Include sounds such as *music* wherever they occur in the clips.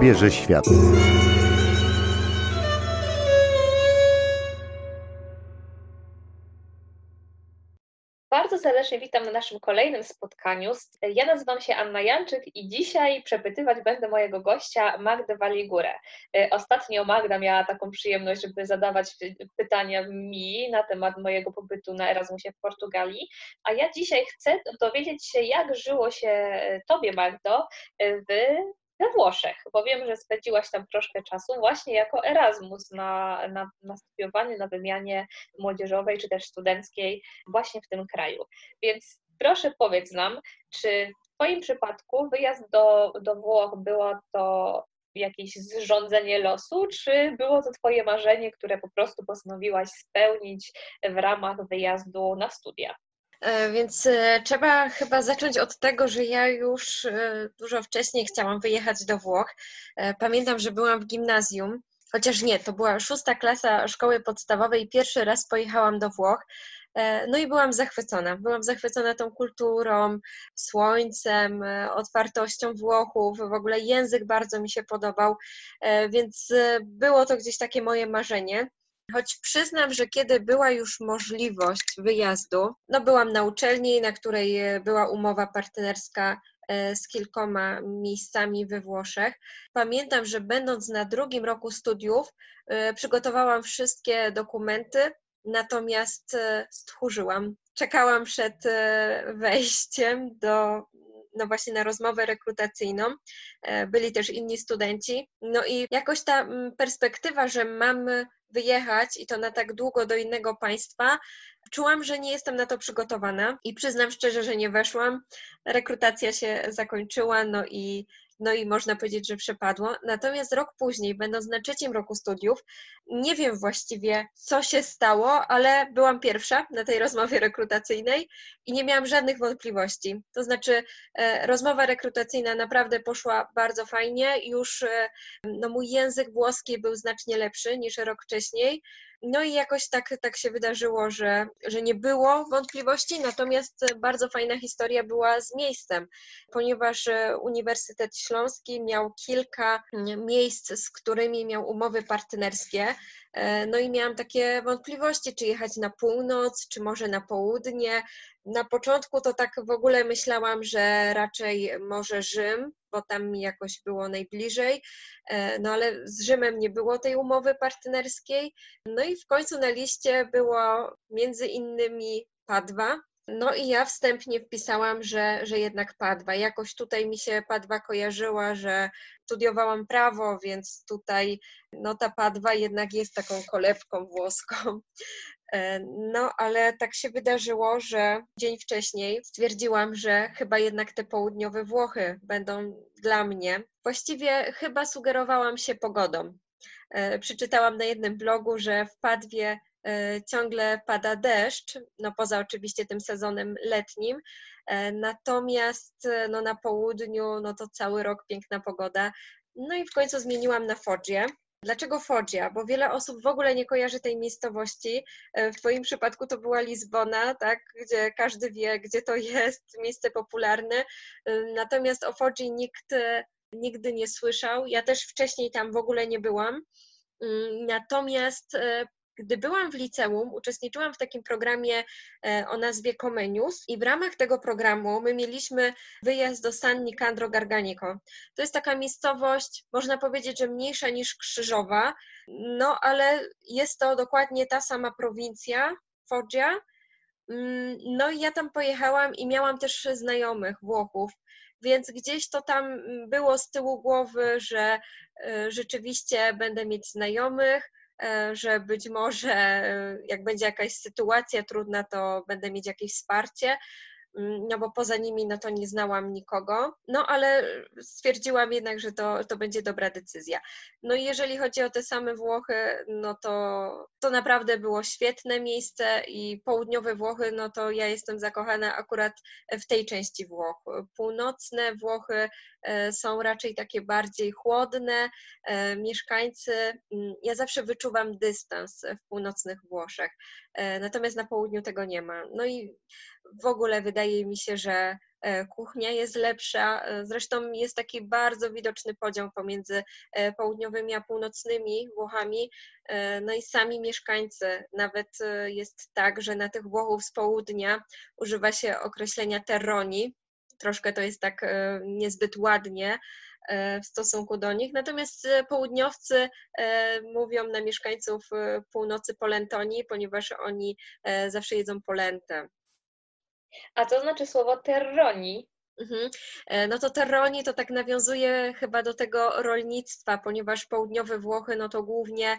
odbierze świat. Bardzo serdecznie witam na naszym kolejnym spotkaniu. Ja nazywam się Anna Janczyk i dzisiaj przepytywać będę mojego gościa Magdę Waligurę. Ostatnio Magda miała taką przyjemność, żeby zadawać pytania mi na temat mojego pobytu na Erasmusie w Portugalii, a ja dzisiaj chcę dowiedzieć się, jak żyło się Tobie, Magdo, w we Włoszech, bo wiem, że spędziłaś tam troszkę czasu właśnie jako Erasmus na, na, na studiowaniu, na wymianie młodzieżowej czy też studenckiej właśnie w tym kraju. Więc proszę powiedz nam, czy w Twoim przypadku wyjazd do, do Włoch było to jakieś zrządzenie losu, czy było to Twoje marzenie, które po prostu postanowiłaś spełnić w ramach wyjazdu na studia? E, więc e, trzeba chyba zacząć od tego, że ja już e, dużo wcześniej chciałam wyjechać do Włoch. Pamiętam, że byłam w gimnazjum, chociaż nie, to była szósta klasa szkoły podstawowej, pierwszy raz pojechałam do Włoch. No i byłam zachwycona. Byłam zachwycona tą kulturą, słońcem, otwartością Włochów. W ogóle język bardzo mi się podobał, więc było to gdzieś takie moje marzenie. Choć przyznam, że kiedy była już możliwość wyjazdu, no byłam na uczelni, na której e, była umowa partnerska e, z kilkoma miejscami we Włoszech. Pamiętam, że będąc na drugim roku studiów, e, przygotowałam wszystkie dokumenty, natomiast stchórzyłam. Czekałam przed wejściem do no właśnie na rozmowę rekrutacyjną. Byli też inni studenci. No i jakoś ta mm, perspektywa, że mamy wyjechać i to na tak długo do innego państwa, czułam, że nie jestem na to przygotowana i przyznam szczerze, że nie weszłam. Rekrutacja się zakończyła, no i no i można powiedzieć, że przepadło. Natomiast rok później, będąc na trzecim roku studiów, nie wiem właściwie, co się stało, ale byłam pierwsza na tej rozmowie rekrutacyjnej i nie miałam żadnych wątpliwości. To znaczy, e, rozmowa rekrutacyjna naprawdę poszła bardzo fajnie. Już e, no, mój język włoski był znacznie lepszy niż rok wcześniej. No i jakoś tak, tak się wydarzyło, że, że nie było wątpliwości, natomiast bardzo fajna historia była z miejscem, ponieważ e, Uniwersytet Śląski miał kilka miejsc, z którymi miał umowy partnerskie. E, no i miałam takie wątpliwości, czy jechać na północ, czy może na południe. Na początku to tak w ogóle myślałam, że raczej może Rzym, bo tam mi jakoś było najbliżej, e, no ale z Rzymem nie było tej umowy partnerskiej. No i w końcu na liście było między innymi Padwa, no i ja wstępnie wpisałam, że, że jednak Padwa. Jakoś tutaj mi się Padwa kojarzyła, że studiowałam prawo, więc tutaj no ta Padwa jednak jest taką kolebką włoską. E, no, ale tak się wydarzyło, że dzień wcześniej stwierdziłam, że chyba jednak te południowe Włochy będą dla mnie. Właściwie chyba sugerowałam się pogodą. E, przeczytałam na jednym blogu, że w Padwie e, ciągle pada deszcz, no poza oczywiście tym sezonem letnim, natomiast no na południu no to cały rok piękna pogoda. No i w końcu zmieniłam na Foggia. Dlaczego Foggia? Bo wiele osób w ogóle nie kojarzy tej miejscowości. E, w Twoim przypadku to była Lizbona, tak? gdzie każdy wie, gdzie to jest, *laughs* miejsce popularne. E, natomiast o Foggii nikt e, nigdy nie słyszał. Ja też wcześniej tam w ogóle nie byłam. Mm, natomiast gdy byłam w liceum, uczestniczyłam w takim programie e, o nazwie Comenius i w ramach tego programu my mieliśmy wyjazd do San Nicandro Garganico. To jest taka miejscowość, można powiedzieć, że mniejsza niż Krzyżowa, no ale jest to dokładnie ta sama prowincja, Foggia. Mm, no i ja tam pojechałam i miałam też znajomych Włochów, więc gdzieś to tam było z tyłu głowy, że e, rzeczywiście będę mieć znajomych, że być może e, jak będzie jakaś sytuacja trudna, to będę mieć jakieś wsparcie, no bo poza nimi no to nie znałam nikogo, no ale stwierdziłam jednak, że to, to będzie dobra decyzja. No i jeżeli chodzi o te same Włochy, no to, to naprawdę było świetne miejsce i południowe Włochy, no to ja jestem zakochana akurat w tej części Włoch. Północne Włochy E, są raczej takie bardziej chłodne. E, mieszkańcy, mm, ja zawsze wyczuwam dystans w północnych Włoszech, e, natomiast na południu tego nie ma. No i w ogóle wydaje mi się, że kuchnia jest lepsza. Zresztą jest taki bardzo widoczny podział pomiędzy południowymi a północnymi Włochami. No i sami mieszkańcy. Nawet jest tak, że na tych Włochów z południa używa się określenia terroni. Troszkę to jest tak niezbyt ładnie, E, w stosunku do nich. Natomiast e, południowcy e, mówią na mieszkańców północy polentoni, ponieważ oni zawsze jedzą polentę. A co znaczy słowo terroni? Mhm. No to terroni to tak nawiązuje chyba do tego rolnictwa, ponieważ południowe Włochy no to głównie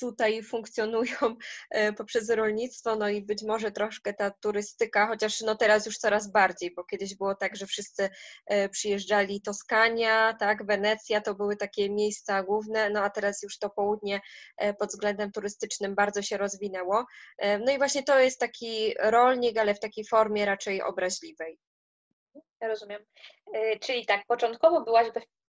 tutaj funkcjonują e, poprzez rolnictwo, no i być może troszkę ta turystyka, chociaż no teraz już coraz bardziej, bo kiedyś było tak, że wszyscy e, przyjeżdżali Toskania, tak, Wenecja to były takie miejsca główne, no a teraz już to południe e, pod względem turystycznym bardzo się rozwinęło. No i właśnie to jest taki rolnik, ale w takiej formie raczej obraźliwej. Rozumiem. Czyli tak, początkowo byłaś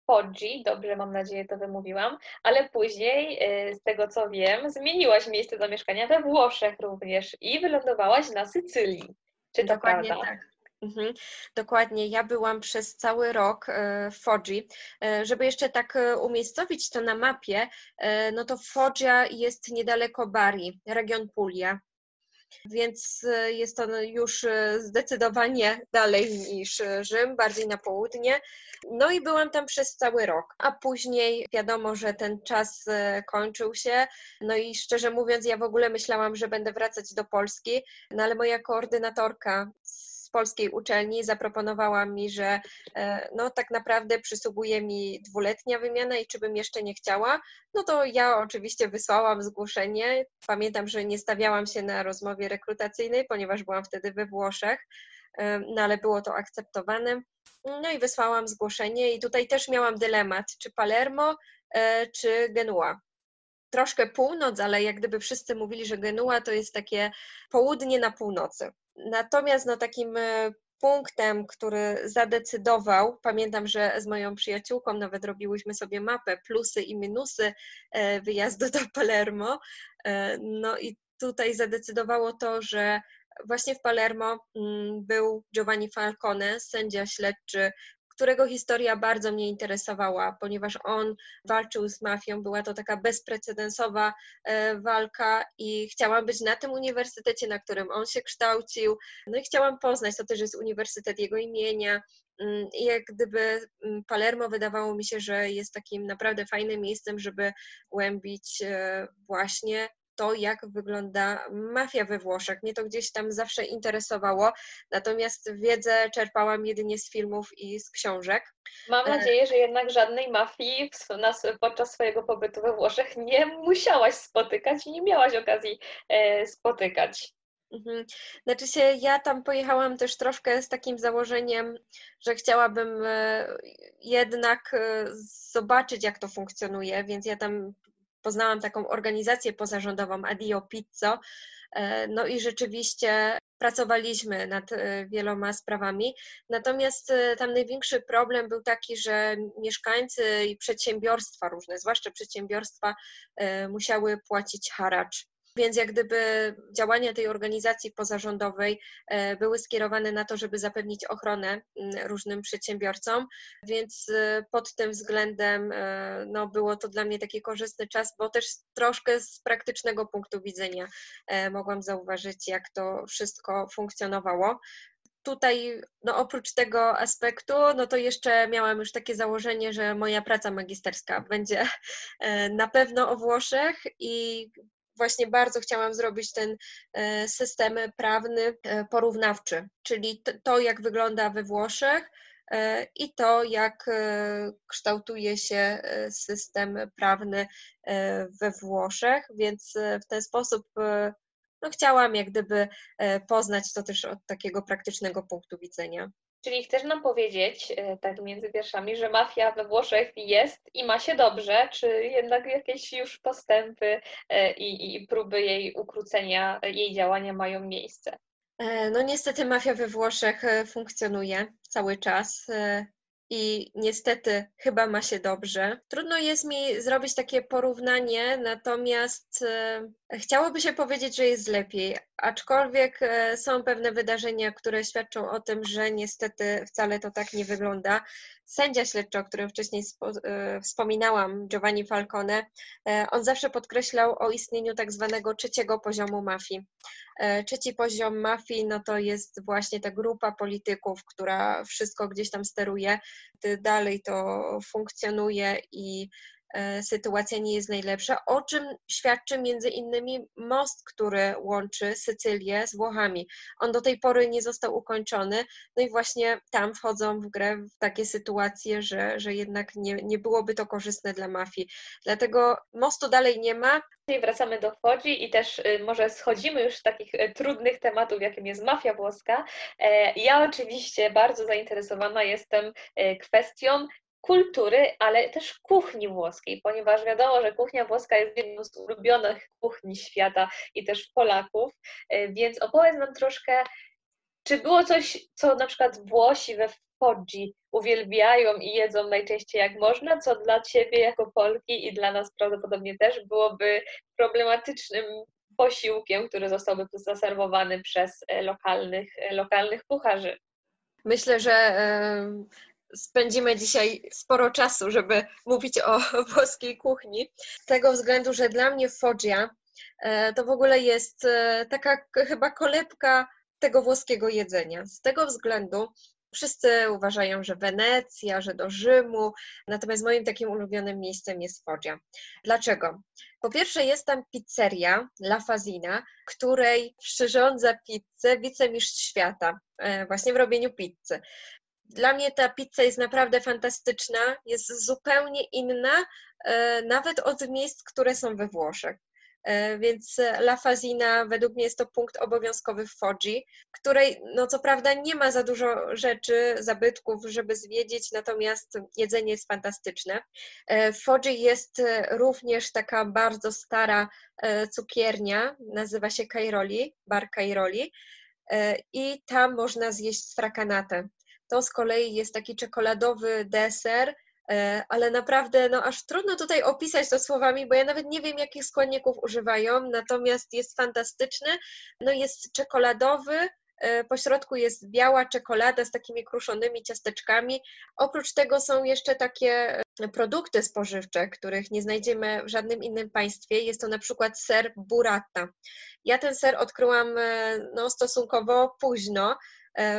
Poggi, dobrze mam nadzieję to wymówiłam, ale później, y, z tego co wiem, zmieniłaś miejsce zamieszkania we Włoszech również i wylądowałaś na Sycylii. Czy to Dokładnie prawda? tak. Mhm, dokładnie, ja byłam przez cały rok y, w Foggi. Żeby jeszcze tak umiejscowić to na mapie, no to Foggia jest niedaleko Bari, region Puglia więc e, jest on już e, zdecydowanie dalej niż e, Rzym, bardziej na południe. No i byłam tam przez cały rok, a później wiadomo, że ten czas kończył się. No i szczerze mówiąc, ja w ogóle myślałam, że będę wracać do Polski, no ale moja koordynatorka polskiej uczelni zaproponowała mi, że e, no tak naprawdę przysługuje mi dwuletnia wymiana i czy bym jeszcze nie chciała, no to ja oczywiście wysłałam zgłoszenie. Pamiętam, że nie stawiałam się na rozmowie rekrutacyjnej, ponieważ byłam wtedy we Włoszech, e, no ale było to akceptowane. No i wysłałam zgłoszenie i tutaj też miałam dylemat, czy Palermo, e, czy Genua troszkę północ, ale jak gdyby wszyscy mówili, że Genua to jest takie południe na północy. Natomiast no, takim e, punktem, który zadecydował, pamiętam, że z moją przyjaciółką nawet robiłyśmy sobie mapę, plusy i minusy e, wyjazdu do Palermo. E, no i tutaj zadecydowało to, że właśnie w Palermo mm, był Giovanni Falcone, sędzia śledczy którego historia bardzo mnie interesowała, ponieważ on walczył z mafią, była to taka bezprecedensowa e, walka i chciałam być na tym uniwersytecie, na którym on się kształcił. No i chciałam poznać, to też jest uniwersytet jego imienia. Mm, I jak gdyby mm, Palermo wydawało mi się, że jest takim naprawdę fajnym miejscem, żeby głębić e, właśnie to, jak wygląda mafia we Włoszech. Mnie to gdzieś tam zawsze interesowało, natomiast wiedzę czerpałam jedynie z filmów i z książek. Mam e, nadzieję, że jednak żadnej mafii podczas swojego pobytu we Włoszech nie musiałaś spotykać i nie miałaś okazji e, spotykać. Mhm. Znaczy się, ja tam pojechałam też troszkę z takim założeniem, że chciałabym e, jednak zobaczyć, jak to funkcjonuje, więc ja tam poznałam taką organizację pozarządową Adio Pizzo, e, no i rzeczywiście pracowaliśmy nad e, wieloma sprawami. Natomiast e, tam największy problem był taki, że mieszkańcy i przedsiębiorstwa różne, zwłaszcza przedsiębiorstwa, musiały płacić haracz. Więc jak gdyby działania tej organizacji pozarządowej e, były skierowane na to, żeby zapewnić ochronę mm, różnym przedsiębiorcom, więc e, pod tym względem e, no, było to dla mnie taki korzystny czas, bo też troszkę z praktycznego punktu widzenia mogłam zauważyć, jak to wszystko funkcjonowało. Tutaj, no oprócz tego aspektu, no to jeszcze miałam już takie założenie, że moja praca magisterska będzie na pewno o Włoszech i właśnie bardzo chciałam zrobić ten e, system prawny e, porównawczy, czyli to, jak wygląda we Włoszech e, i to, jak kształtuje się system prawny we Włoszech, więc w ten sposób no, chciałam jak gdyby poznać to też od takiego praktycznego punktu widzenia. Czyli chcesz nam powiedzieć, e, tak między wierszami, że mafia we Włoszech jest i ma się dobrze, czy jednak jakieś już postępy e, i, i próby jej ukrócenia, jej działania mają miejsce? E, no niestety mafia we Włoszech funkcjonuje cały czas i niestety chyba ma się dobrze. Trudno jest mi zrobić takie porównanie, natomiast e, chciałoby się powiedzieć, że jest lepiej, aczkolwiek e, są pewne wydarzenia, które świadczą o tym, że niestety wcale to tak nie wygląda. Sędzia śledczy, o którym wcześniej e, wspominałam, Giovanni Falcone, on zawsze podkreślał o istnieniu tak zwanego trzeciego poziomu mafii. Trzeci poziom mafii no to jest właśnie ta grupa polityków, która wszystko gdzieś tam steruje, dalej to funkcjonuje i sytuacja nie jest najlepsza, o czym świadczy między innymi most, który łączy Sycylię z Włochami. On do tej pory nie został ukończony, no i właśnie tam wchodzą w grę takie sytuacje, że, że jednak nie, nie byłoby to korzystne dla mafii. Dlatego mostu dalej nie ma, wracamy do Fodzi i też y, może schodzimy już z takich y, trudnych tematów, jakim jest mafia włoska. E, ja oczywiście bardzo zainteresowana jestem y, kwestią kultury, ale też kuchni włoskiej, ponieważ wiadomo, że kuchnia włoska jest jedną z ulubionych kuchni świata i też Polaków, e, więc opowiedz nam troszkę, czy było coś, co na przykład Włosi we Foggi uwielbiają i jedzą najczęściej jak można, co dla Ciebie jako Polki i dla nas prawdopodobnie też byłoby problematycznym posiłkiem, który zostałby zaserwowany przez e, lokalnych, e, lokalnych kucharzy. Myślę, że spędzimy dzisiaj sporo czasu, żeby mówić o *laughs* włoskiej kuchni. Z tego względu, że dla mnie Foggia e, to w ogóle jest e, taka chyba kolebka tego włoskiego jedzenia. Z tego względu wszyscy uważają, że Wenecja, że do Rzymu, natomiast moim takim ulubionym miejscem jest Foggia. Dlaczego? Po pierwsze jest tam pizzeria La Fazina, której przyrządza pizzę wicemistrz świata e, właśnie w robieniu pizzy. Dla mnie ta pizza jest naprawdę fantastyczna, jest zupełnie inna, e, nawet od miejsc, które są we Włoszech. E, więc La Fazina według mnie jest to punkt obowiązkowy w Foggi, której no co prawda nie ma za dużo rzeczy, zabytków, żeby zwiedzić, natomiast jedzenie jest fantastyczne. E, w Foggi jest również taka bardzo stara cukiernia, nazywa się Cairoli, bar Cairoli i tam można zjeść sfrakanatę. To z kolei jest taki czekoladowy deser, e, ale naprawdę no, aż trudno tutaj opisać to słowami, bo ja nawet nie wiem, jakich składników używają, natomiast jest fantastyczny. No, jest czekoladowy, e, po środku jest biała czekolada z takimi kruszonymi ciasteczkami. Oprócz tego są jeszcze takie e, produkty spożywcze, których nie znajdziemy w żadnym innym państwie. Jest to na przykład ser burrata. Ja ten ser odkryłam no, stosunkowo późno,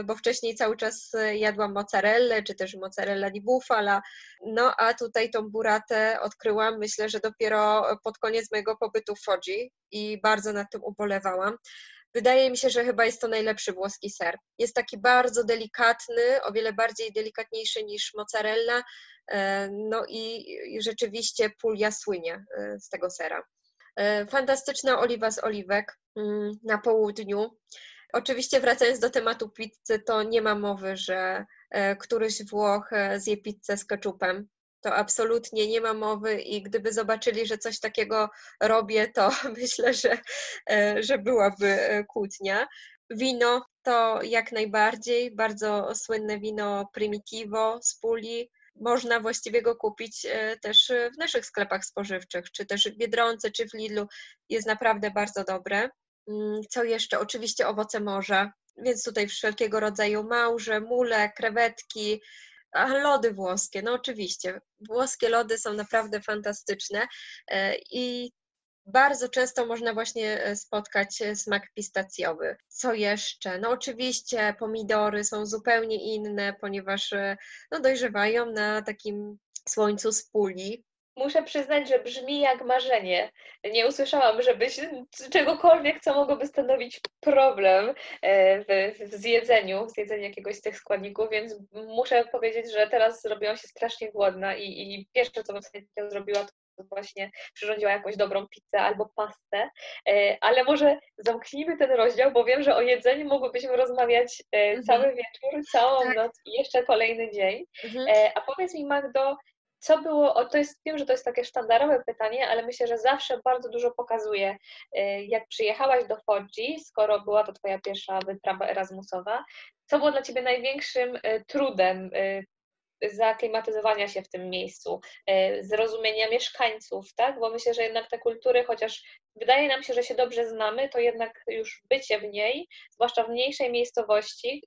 bo wcześniej cały czas e, jadłam mozzarellę, czy też mozzarella di bufala, no a tutaj tą buratę odkryłam, myślę, że dopiero pod koniec mojego pobytu w Foggi i bardzo nad tym ubolewałam. Wydaje mi się, że chyba jest to najlepszy włoski ser. Jest taki bardzo delikatny, o wiele bardziej delikatniejszy niż mozzarella, e, no i rzeczywiście Puglia słynie z tego sera. Fantastyczna oliwa z oliwek mm, na południu. Oczywiście wracając do tematu pizzy, to nie ma mowy, że e, któryś Włoch e, zje pizzę z keczupem. To absolutnie nie ma mowy i gdyby zobaczyli, że coś takiego robię, to *laughs* myślę, że, e, że byłaby kłótnia. Wino to jak najbardziej, bardzo słynne wino Primitivo z Puli. Można właściwie go kupić też w naszych sklepach spożywczych, czy też w Biedronce, czy w Lidlu. Jest naprawdę bardzo dobre. Mm, co jeszcze? Oczywiście owoce morza, więc tutaj wszelkiego rodzaju małże, mule, krewetki, a lody włoskie, no oczywiście. Włoskie lody są naprawdę fantastyczne e, i bardzo często można właśnie e, spotkać e, smak pistacjowy. Co jeszcze? No oczywiście pomidory są zupełnie inne, ponieważ no, dojrzewają na takim słońcu z puli, muszę przyznać, że brzmi jak marzenie. Nie usłyszałam, żebyś czegokolwiek, co mogłoby stanowić problem e, w, w zjedzeniu, w zjedzeniu jakiegoś z tych składników, więc muszę powiedzieć, że teraz zrobiłam się strasznie głodna i, i pierwsze, co bym sobie zrobiła, to właśnie przyrządziła jakąś dobrą pizzę albo pastę, e, ale może zamknijmy ten rozdział, bo wiem, że o jedzeniu mogłybyśmy rozmawiać e, mhm. cały wieczór, całą tak. noc i jeszcze kolejny dzień. Mhm. A powiedz mi Magdo, co było, to jest, wiem, że to jest takie sztandarowe pytanie, ale myślę, że zawsze bardzo dużo pokazuje, y, jak przyjechałaś do Foggi, skoro była to Twoja pierwsza wyprawa Erasmusowa, co było dla Ciebie największym y, trudem y, zaklimatyzowania się w tym miejscu, zrozumienia mieszkańców, tak? Bo myślę, że jednak te kultury, chociaż wydaje nam się, że się dobrze znamy, to jednak już bycie w niej, zwłaszcza w mniejszej miejscowości,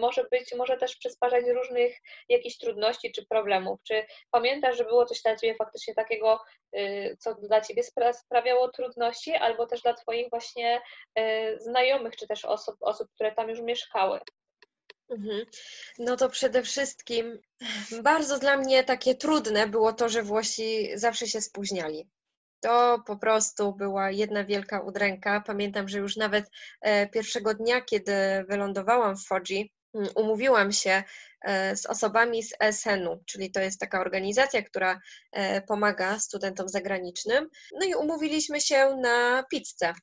może być, może też przysparzać różnych jakichś trudności czy problemów. Czy pamiętasz, że było coś dla Ciebie faktycznie takiego, co dla Ciebie sprawiało trudności, albo też dla Twoich właśnie znajomych, czy też osób, osób które tam już mieszkały? Mhm. No to przede wszystkim bardzo dla mnie takie trudne było to, że Włosi zawsze się spóźniali. To po prostu była jedna wielka udręka. Pamiętam, że już nawet e, pierwszego dnia, kiedy wylądowałam w Fodzi, mm, umówiłam się e, z osobami z ESN-u, czyli to jest taka organizacja, która e, pomaga studentom zagranicznym. No i umówiliśmy się na pizzę.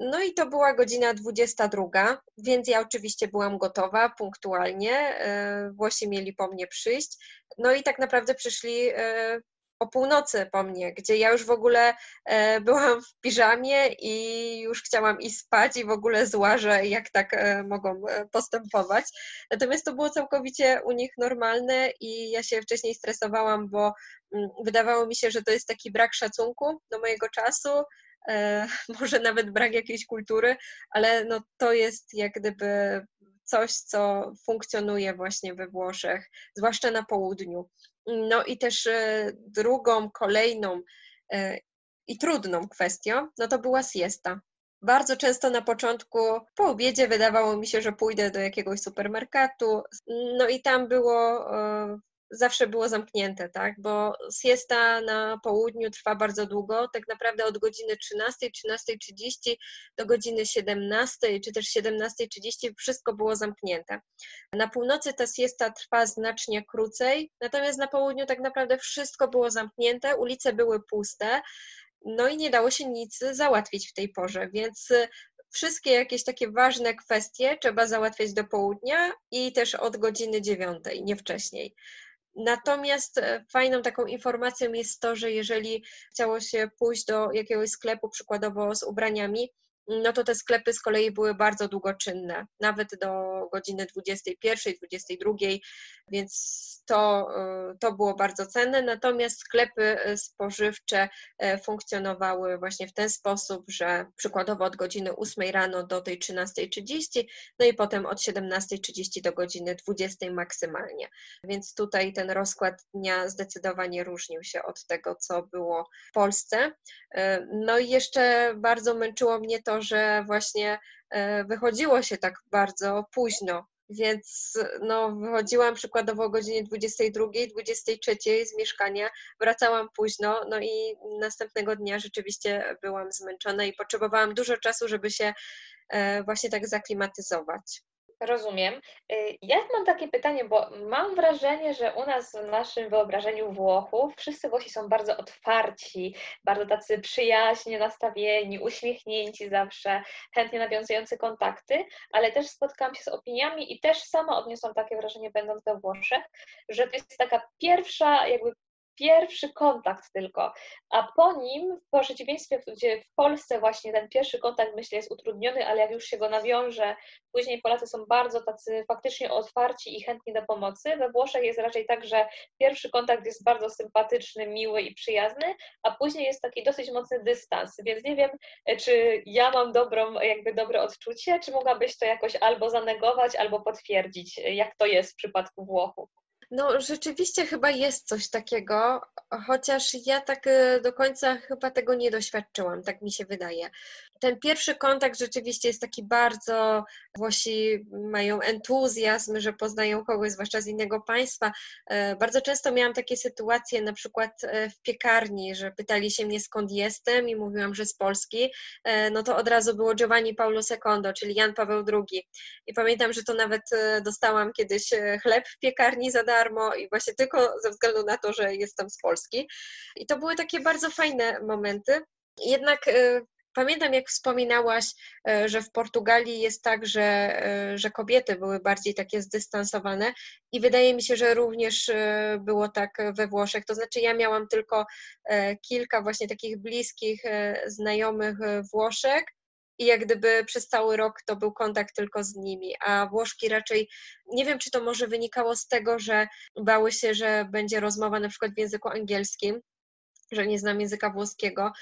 No i to była godzina 22, więc ja oczywiście byłam gotowa punktualnie. E, Włosi mieli po mnie przyjść. No i tak naprawdę przyszli e, o północy po mnie, gdzie ja już w ogóle e, byłam w piżamie i już chciałam iść spać i w ogóle zła, że jak tak mogą postępować. Natomiast to było całkowicie u nich normalne i ja się wcześniej stresowałam, bo mm, wydawało mi się, że to jest taki brak szacunku do mojego czasu, *laughs* może nawet brak jakiejś kultury, ale no to jest jak gdyby coś, co funkcjonuje właśnie we Włoszech, zwłaszcza na południu. No i też e, drugą, kolejną e, i trudną kwestią, no to była siesta. Bardzo często na początku, po obiedzie, wydawało mi się, że pójdę do jakiegoś supermarketu, no i tam było zawsze było zamknięte, tak? Bo siesta na południu trwa bardzo długo, tak naprawdę od godziny 13, 13.30 do godziny 17 czy też 17.30 wszystko było zamknięte. Na północy ta siesta trwa znacznie krócej, natomiast na południu tak naprawdę wszystko było zamknięte, ulice były puste, no i nie dało się nic załatwić w tej porze, więc wszystkie jakieś takie ważne kwestie trzeba załatwiać do południa i też od godziny dziewiątej, nie wcześniej. Natomiast e, fajną taką informacją jest to, że jeżeli chciało się pójść do jakiegoś sklepu, przykładowo z ubraniami, no to te sklepy z kolei były bardzo długoczynne, nawet do godziny 21, 22, więc to, e, to było bardzo cenne. Natomiast sklepy e, spożywcze e, funkcjonowały właśnie w ten sposób, że przykładowo od godziny 8 rano do tej 13.30, no i potem od 17.30 do godziny 20 maksymalnie. Więc tutaj ten rozkład dnia zdecydowanie różnił się od tego, co było w Polsce. No i jeszcze bardzo męczyło mnie to, że właśnie e, wychodziło się tak bardzo późno. Więc no, wychodziłam przykładowo o godzinie 22, 23 z mieszkania, wracałam późno, no i następnego dnia rzeczywiście byłam zmęczona i potrzebowałam dużo czasu, żeby się e, właśnie tak zaklimatyzować. Rozumiem. Y, ja mam takie pytanie, bo mam wrażenie, że u nas w naszym wyobrażeniu Włochów wszyscy Włosi są bardzo otwarci, bardzo tacy przyjaźnie nastawieni, uśmiechnięci zawsze, chętnie nawiązujący kontakty, ale też spotkałam się z opiniami i też sama odniosłam takie wrażenie, będąc we Włoszech, że to jest taka pierwsza jakby pierwszy kontakt tylko, a po nim, w przeciwieństwie, gdzie w Polsce właśnie ten pierwszy kontakt myślę jest utrudniony, ale jak już się go nawiąże, później Polacy są bardzo tacy faktycznie otwarci i chętni do pomocy. We Włoszech jest raczej tak, że pierwszy kontakt jest bardzo sympatyczny, miły i przyjazny, a później jest taki dosyć mocny dystans, więc nie wiem, czy ja mam dobrą, jakby dobre odczucie, czy mogłabyś to jakoś albo zanegować, albo potwierdzić, jak to jest w przypadku Włochów. No, rzeczywiście chyba jest coś takiego, chociaż ja tak e, do końca chyba tego nie doświadczyłam, tak mi się wydaje. Ten pierwszy kontakt rzeczywiście jest taki bardzo, Włosi mają entuzjazm, że poznają kogoś, zwłaszcza z innego państwa. E, bardzo często miałam takie sytuacje, na przykład e, w piekarni, że pytali się mnie skąd jestem i mówiłam, że z Polski, no to od razu było Giovanni Paulo II, czyli Jan Paweł II. I pamiętam, że to nawet dostałam kiedyś chleb w piekarni za darmo i właśnie tylko ze względu na to, że jestem z Polski. I to były takie bardzo fajne momenty. Jednak e, Pamiętam, jak wspominałaś, e, że w Portugalii jest tak, że, e, że kobiety były bardziej takie zdystansowane i wydaje mi się, że również było tak we Włoszech. To znaczy, ja miałam tylko kilka właśnie takich bliskich znajomych Włoszek, i jak gdyby przez cały rok to był kontakt tylko z nimi, a Włoszki raczej, nie wiem czy to może wynikało z tego, że bały się, że będzie rozmowa na przykład w języku angielskim, że nie znam języka włoskiego,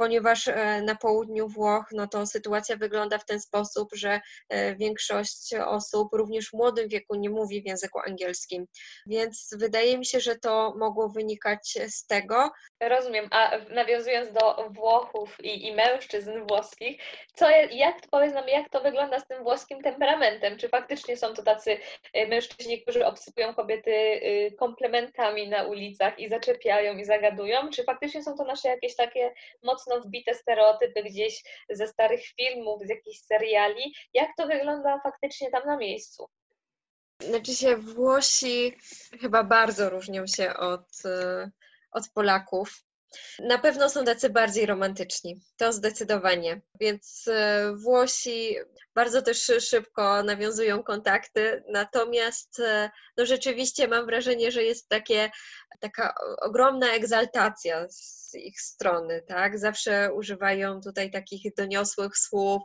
ponieważ e, na południu Włoch no to sytuacja wygląda w ten sposób, że e, większość osób również w młodym wieku nie mówi w języku angielskim. Więc wydaje mi się, że to mogło wynikać z tego. Rozumiem, a nawiązując do Włochów i, i mężczyzn włoskich, co, jak, powiedz nam, jak to wygląda z tym włoskim temperamentem? Czy faktycznie są to tacy e, mężczyźni, którzy obsypują kobiety komplementami na ulicach i zaczepiają i zagadują? Czy faktycznie są to nasze jakieś takie mocno mocno wbite stereotypy gdzieś ze starych filmów, z jakichś seriali. Jak to wygląda faktycznie tam na miejscu? Znaczy się, Włosi chyba bardzo różnią się od, e, od Polaków. Na pewno są tacy bardziej romantyczni, to zdecydowanie. Więc e, Włosi bardzo też szybko nawiązują kontakty, natomiast e, no rzeczywiście mam wrażenie, że jest takie, taka ogromna egzaltacja z ich strony, tak? Zawsze używają tutaj takich doniosłych słów,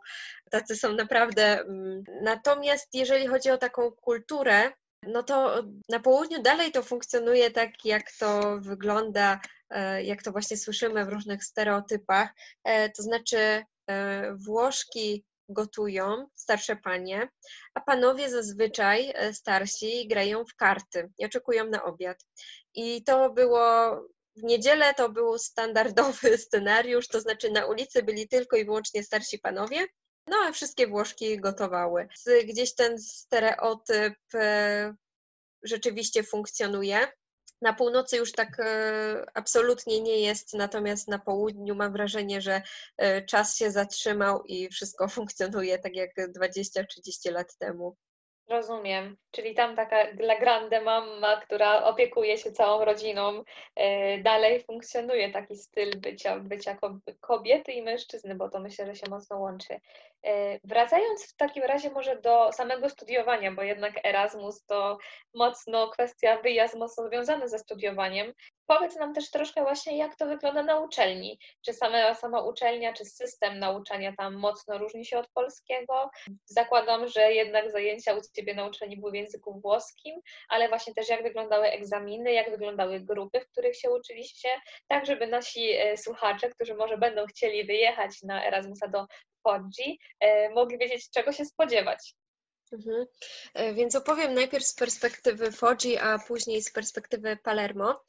tacy są naprawdę. Mm, natomiast jeżeli chodzi o taką kulturę, no to na południu dalej to funkcjonuje tak, jak to wygląda E, jak to właśnie słyszymy w różnych stereotypach, e, to znaczy e, Włoszki gotują, starsze panie, a panowie zazwyczaj starsi grają w karty i oczekują na obiad. I to było w niedzielę to był standardowy *laughs* scenariusz, to znaczy na ulicy byli tylko i wyłącznie starsi panowie, no a wszystkie Włoszki gotowały. Gdzieś ten stereotyp rzeczywiście funkcjonuje. Na północy już tak e, absolutnie nie jest, natomiast na południu mam wrażenie, że e, czas się zatrzymał i wszystko *laughs* funkcjonuje tak jak 20-30 lat temu. Rozumiem. Czyli tam taka la grande mamma, która opiekuje się całą rodziną, dalej funkcjonuje taki styl bycia, bycia kobiety i mężczyzny, bo to myślę, że się mocno łączy. E, wracając w takim razie może do samego studiowania, bo jednak Erasmus to mocno kwestia wyjazd mocno związany ze studiowaniem. Powiedz nam też troszkę właśnie, jak to wygląda na uczelni. Czy sama, sama uczelnia, czy system nauczania tam mocno różni się od polskiego? Zakładam, że jednak zajęcia u Ciebie na uczelni były w języku włoskim, ale właśnie też jak wyglądały egzaminy, jak wyglądały grupy, w których się uczyliście, tak żeby nasi e, słuchacze, którzy może będą chcieli wyjechać na Erasmusa do Podzi, e, mogli wiedzieć, czego się spodziewać. Mhm. E, więc opowiem najpierw z perspektywy Foggi, a później z perspektywy Palermo.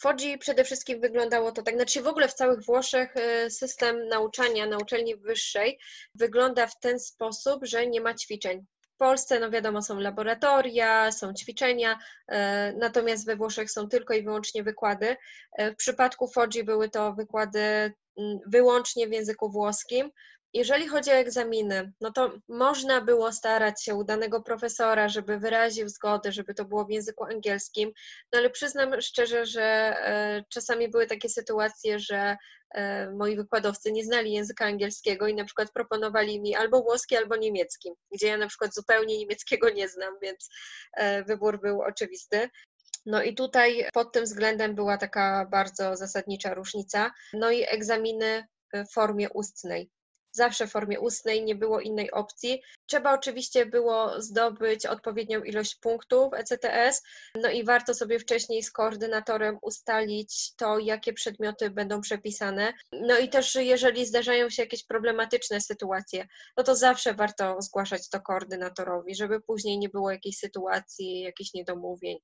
Foggi przede wszystkim wyglądało to tak, znaczy w ogóle w całych Włoszech e, system nauczania na uczelni wyższej wygląda w ten sposób, że nie ma ćwiczeń. W Polsce, no wiadomo, są laboratoria, są ćwiczenia, natomiast we Włoszech są tylko i wyłącznie wykłady. W przypadku Foggi były to wykłady mm, wyłącznie w języku włoskim, jeżeli chodzi o egzaminy, no to można było starać się u danego profesora, żeby wyraził zgodę, żeby to było w języku angielskim, no ale przyznam szczerze, że e, czasami były takie sytuacje, że e, moi wykładowcy nie znali języka angielskiego i na przykład proponowali mi albo włoski, albo niemiecki, gdzie ja na przykład zupełnie niemieckiego nie znam, więc e, wybór był oczywisty. No i tutaj pod tym względem była taka bardzo zasadnicza różnica. No i egzaminy w formie ustnej zawsze w formie ustnej, nie było innej opcji. Trzeba oczywiście było zdobyć odpowiednią ilość punktów ECTS, no i warto sobie wcześniej z koordynatorem ustalić to, jakie przedmioty będą przepisane. No i też jeżeli zdarzają się jakieś problematyczne sytuacje, no to zawsze warto zgłaszać to koordynatorowi, żeby później nie było jakiejś sytuacji, jakichś niedomówień.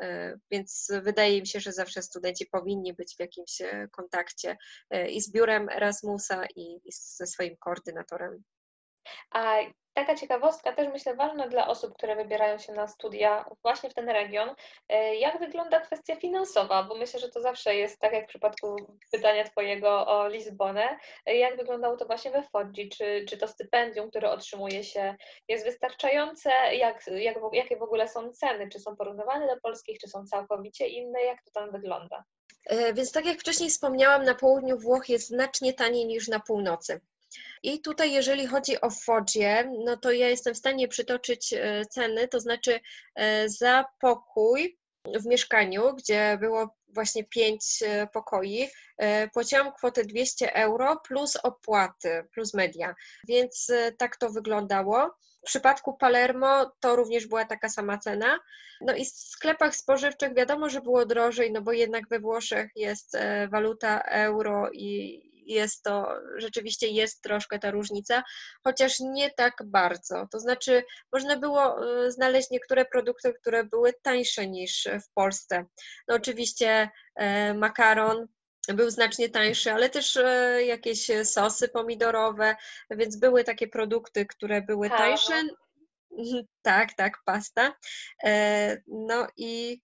E, więc wydaje mi się, że zawsze studenci powinni być w jakimś e, kontakcie e, i z biurem Erasmusa, i ze swoim koordynatorem. A taka ciekawostka też myślę ważna dla osób, które wybierają się na studia właśnie w ten region. Jak wygląda kwestia finansowa? Bo myślę, że to zawsze jest tak jak w przypadku pytania Twojego o Lizbonę. Jak wyglądało to właśnie we Foggi? Czy, czy to stypendium, które otrzymuje się jest wystarczające? Jak, jak, jakie w ogóle są ceny? Czy są porównywane do polskich, czy są całkowicie inne? Jak to tam wygląda? E, więc tak jak wcześniej wspomniałam, na południu Włoch jest znacznie taniej niż na północy. I tutaj, jeżeli chodzi o Fodzie, no to ja jestem w stanie przytoczyć e, ceny, to znaczy e, za pokój w mieszkaniu, gdzie było właśnie pięć e, pokoi, płaciłam kwotę 200 euro plus opłaty, plus media, więc tak to wyglądało. W przypadku Palermo to również była taka sama cena. No i w sklepach spożywczych wiadomo, że było drożej, no bo jednak we Włoszech jest waluta euro i jest to, rzeczywiście jest troszkę ta różnica, chociaż nie tak bardzo. To znaczy, można było y, znaleźć niektóre produkty, które były tańsze niż w Polsce. No oczywiście e, makaron, był znacznie tańszy, ale też e, jakieś sosy pomidorowe, więc były takie produkty, które były tańsze. *laughs* Tak, tak, pasta. E, no i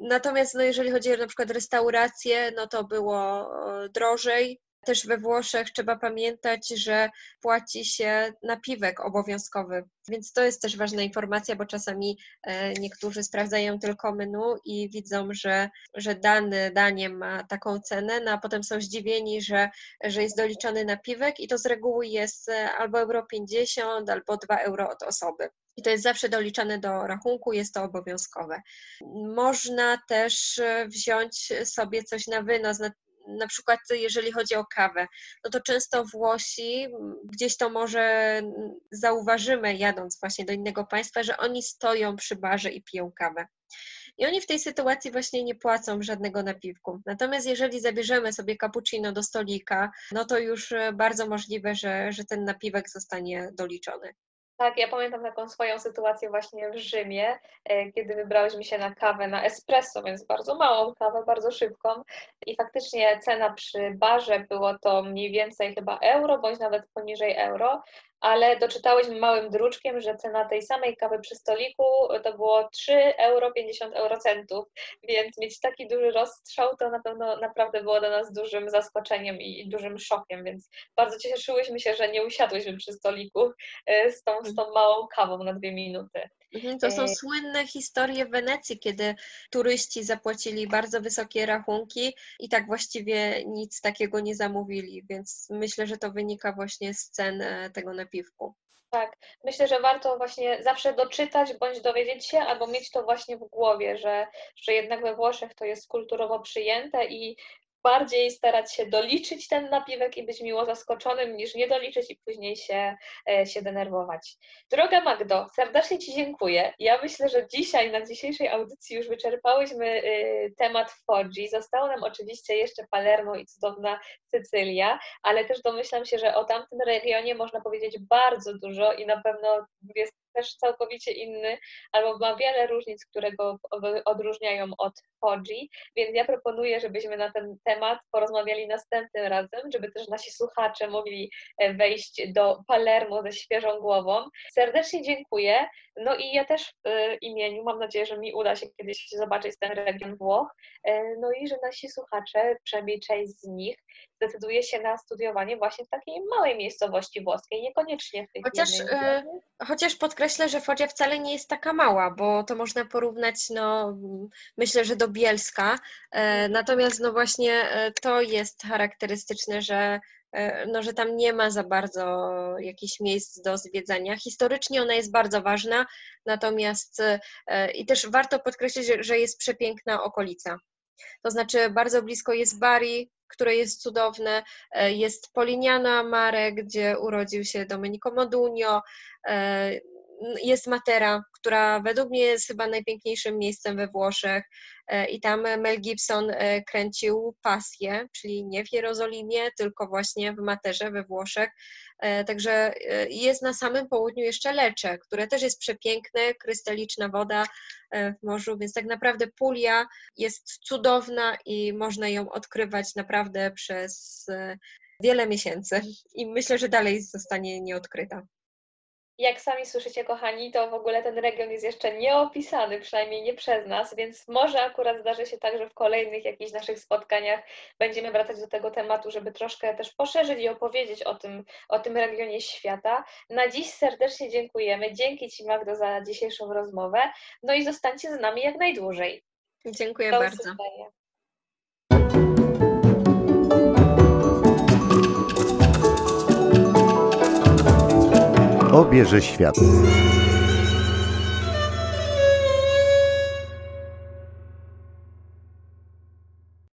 natomiast no, jeżeli chodzi na przykład restauracje, no to było drożej. Też we Włoszech trzeba pamiętać, że płaci się napiwek obowiązkowy, więc to jest też ważna informacja, bo czasami e, niektórzy sprawdzają tylko menu i widzą, że, że dane danie ma taką cenę, no a potem są zdziwieni, że, że jest doliczony napiwek i to z reguły jest e, albo euro 50, albo 2 euro od osoby i to jest zawsze doliczane do rachunku, jest to obowiązkowe. Można też e, wziąć sobie coś na wynos, na, przykład jeżeli chodzi o kawę, no to często Włosi, gdzieś to może zauważymy jadąc właśnie do innego państwa, że oni stoją przy barze i piją kawę. I oni w tej sytuacji właśnie nie płacą żadnego napiwku. Natomiast jeżeli zabierzemy sobie cappuccino do stolika, no to już e, bardzo możliwe, że, że ten napiwek zostanie doliczony. Tak, ja pamiętam taką swoją sytuację właśnie w Rzymie, e, kiedy wybrałyśmy się na kawę na espresso, więc bardzo małą kawę, bardzo szybką. I faktycznie cena przy barze było to mniej więcej chyba euro, bądź nawet poniżej euro, ale doczytałyśmy małym druczkiem, że cena tej samej kawy przy stoliku to było 3 euro 50 eurocentów, więc mieć taki duży rozstrzał to na pewno naprawdę było dla nas dużym zaskoczeniem i dużym szokiem, więc bardzo cieszyłyśmy się, że nie usiadłyśmy przy stoliku e, z tą, z tą małą kawą na dwie minuty. Mhm, to są e, słynne historie w Wenecji, kiedy turyści zapłacili bardzo wysokie rachunki i tak właściwie nic takiego nie zamówili, więc myślę, że to wynika właśnie z cen e, tego napiwku. Tak, myślę, że warto właśnie zawsze doczytać bądź dowiedzieć się, albo mieć to właśnie w głowie, że, że jednak we Włoszech to jest kulturowo przyjęte i bardziej starać się doliczyć ten napiwek i być miło zaskoczonym, niż nie doliczyć i później się, e, się denerwować. Droga Magdo, serdecznie Ci dziękuję. Ja myślę, że dzisiaj, na dzisiejszej audycji już wyczerpałyśmy y, temat Foggi. Zostało nam oczywiście jeszcze Palermo i cudowna Sycylia, ale też domyślam się, że o tamtym regionie można powiedzieć bardzo dużo i na pewno jest też całkowicie inny, albo ma wiele różnic, które go odróżniają od Hodzi, więc ja proponuję, żebyśmy na ten temat porozmawiali następnym razem, żeby też nasi słuchacze mogli e, wejść do Palermo ze świeżą głową. Serdecznie dziękuję. No i ja też w e, imieniu, mam nadzieję, że mi uda się kiedyś zobaczyć ten region Włoch, e, no i że nasi słuchacze, przynajmniej część z nich, zdecyduje się na studiowanie właśnie w takiej małej miejscowości włoskiej, niekoniecznie w tej chociaż, jednej. chociaż podkreślę, że Foggia wcale nie jest taka mała, bo to można porównać, no myślę, że do Bielska. E, natomiast no właśnie e, to jest charakterystyczne, że e, no, że tam nie ma za bardzo jakichś miejsc do zwiedzania. Historycznie ona jest bardzo ważna, natomiast i też warto podkreślić, że jest przepiękna okolica. To znaczy bardzo blisko jest Bari, które jest cudowne, jest Polignano Mare, gdzie urodził się Domenico Modugno, jest Matera, która według mnie jest chyba najpiękniejszym miejscem we Włoszech e, i tam Mel Gibson e, kręcił Pasję, czyli nie w Jerozolimie, tylko właśnie w Materze we Włoszech. E, także jest na samym południu jeszcze Lecze, które też jest przepiękne, krystaliczna woda w morzu, więc tak naprawdę Puglia jest cudowna i można ją odkrywać naprawdę przez wiele miesięcy i myślę, że dalej zostanie nieodkryta. Jak sami słyszycie, kochani, to w ogóle ten region jest jeszcze nieopisany, przynajmniej nie przez nas, więc może akurat zdarzy się tak, że w kolejnych jakichś naszych spotkaniach będziemy wracać do tego tematu, żeby troszkę też poszerzyć i opowiedzieć o tym, o tym regionie świata. Na dziś serdecznie dziękujemy. Dzięki Ci, Magdo, za dzisiejszą rozmowę. No i zostańcie z nami jak najdłużej. Dziękuję bardzo. Obierze świat.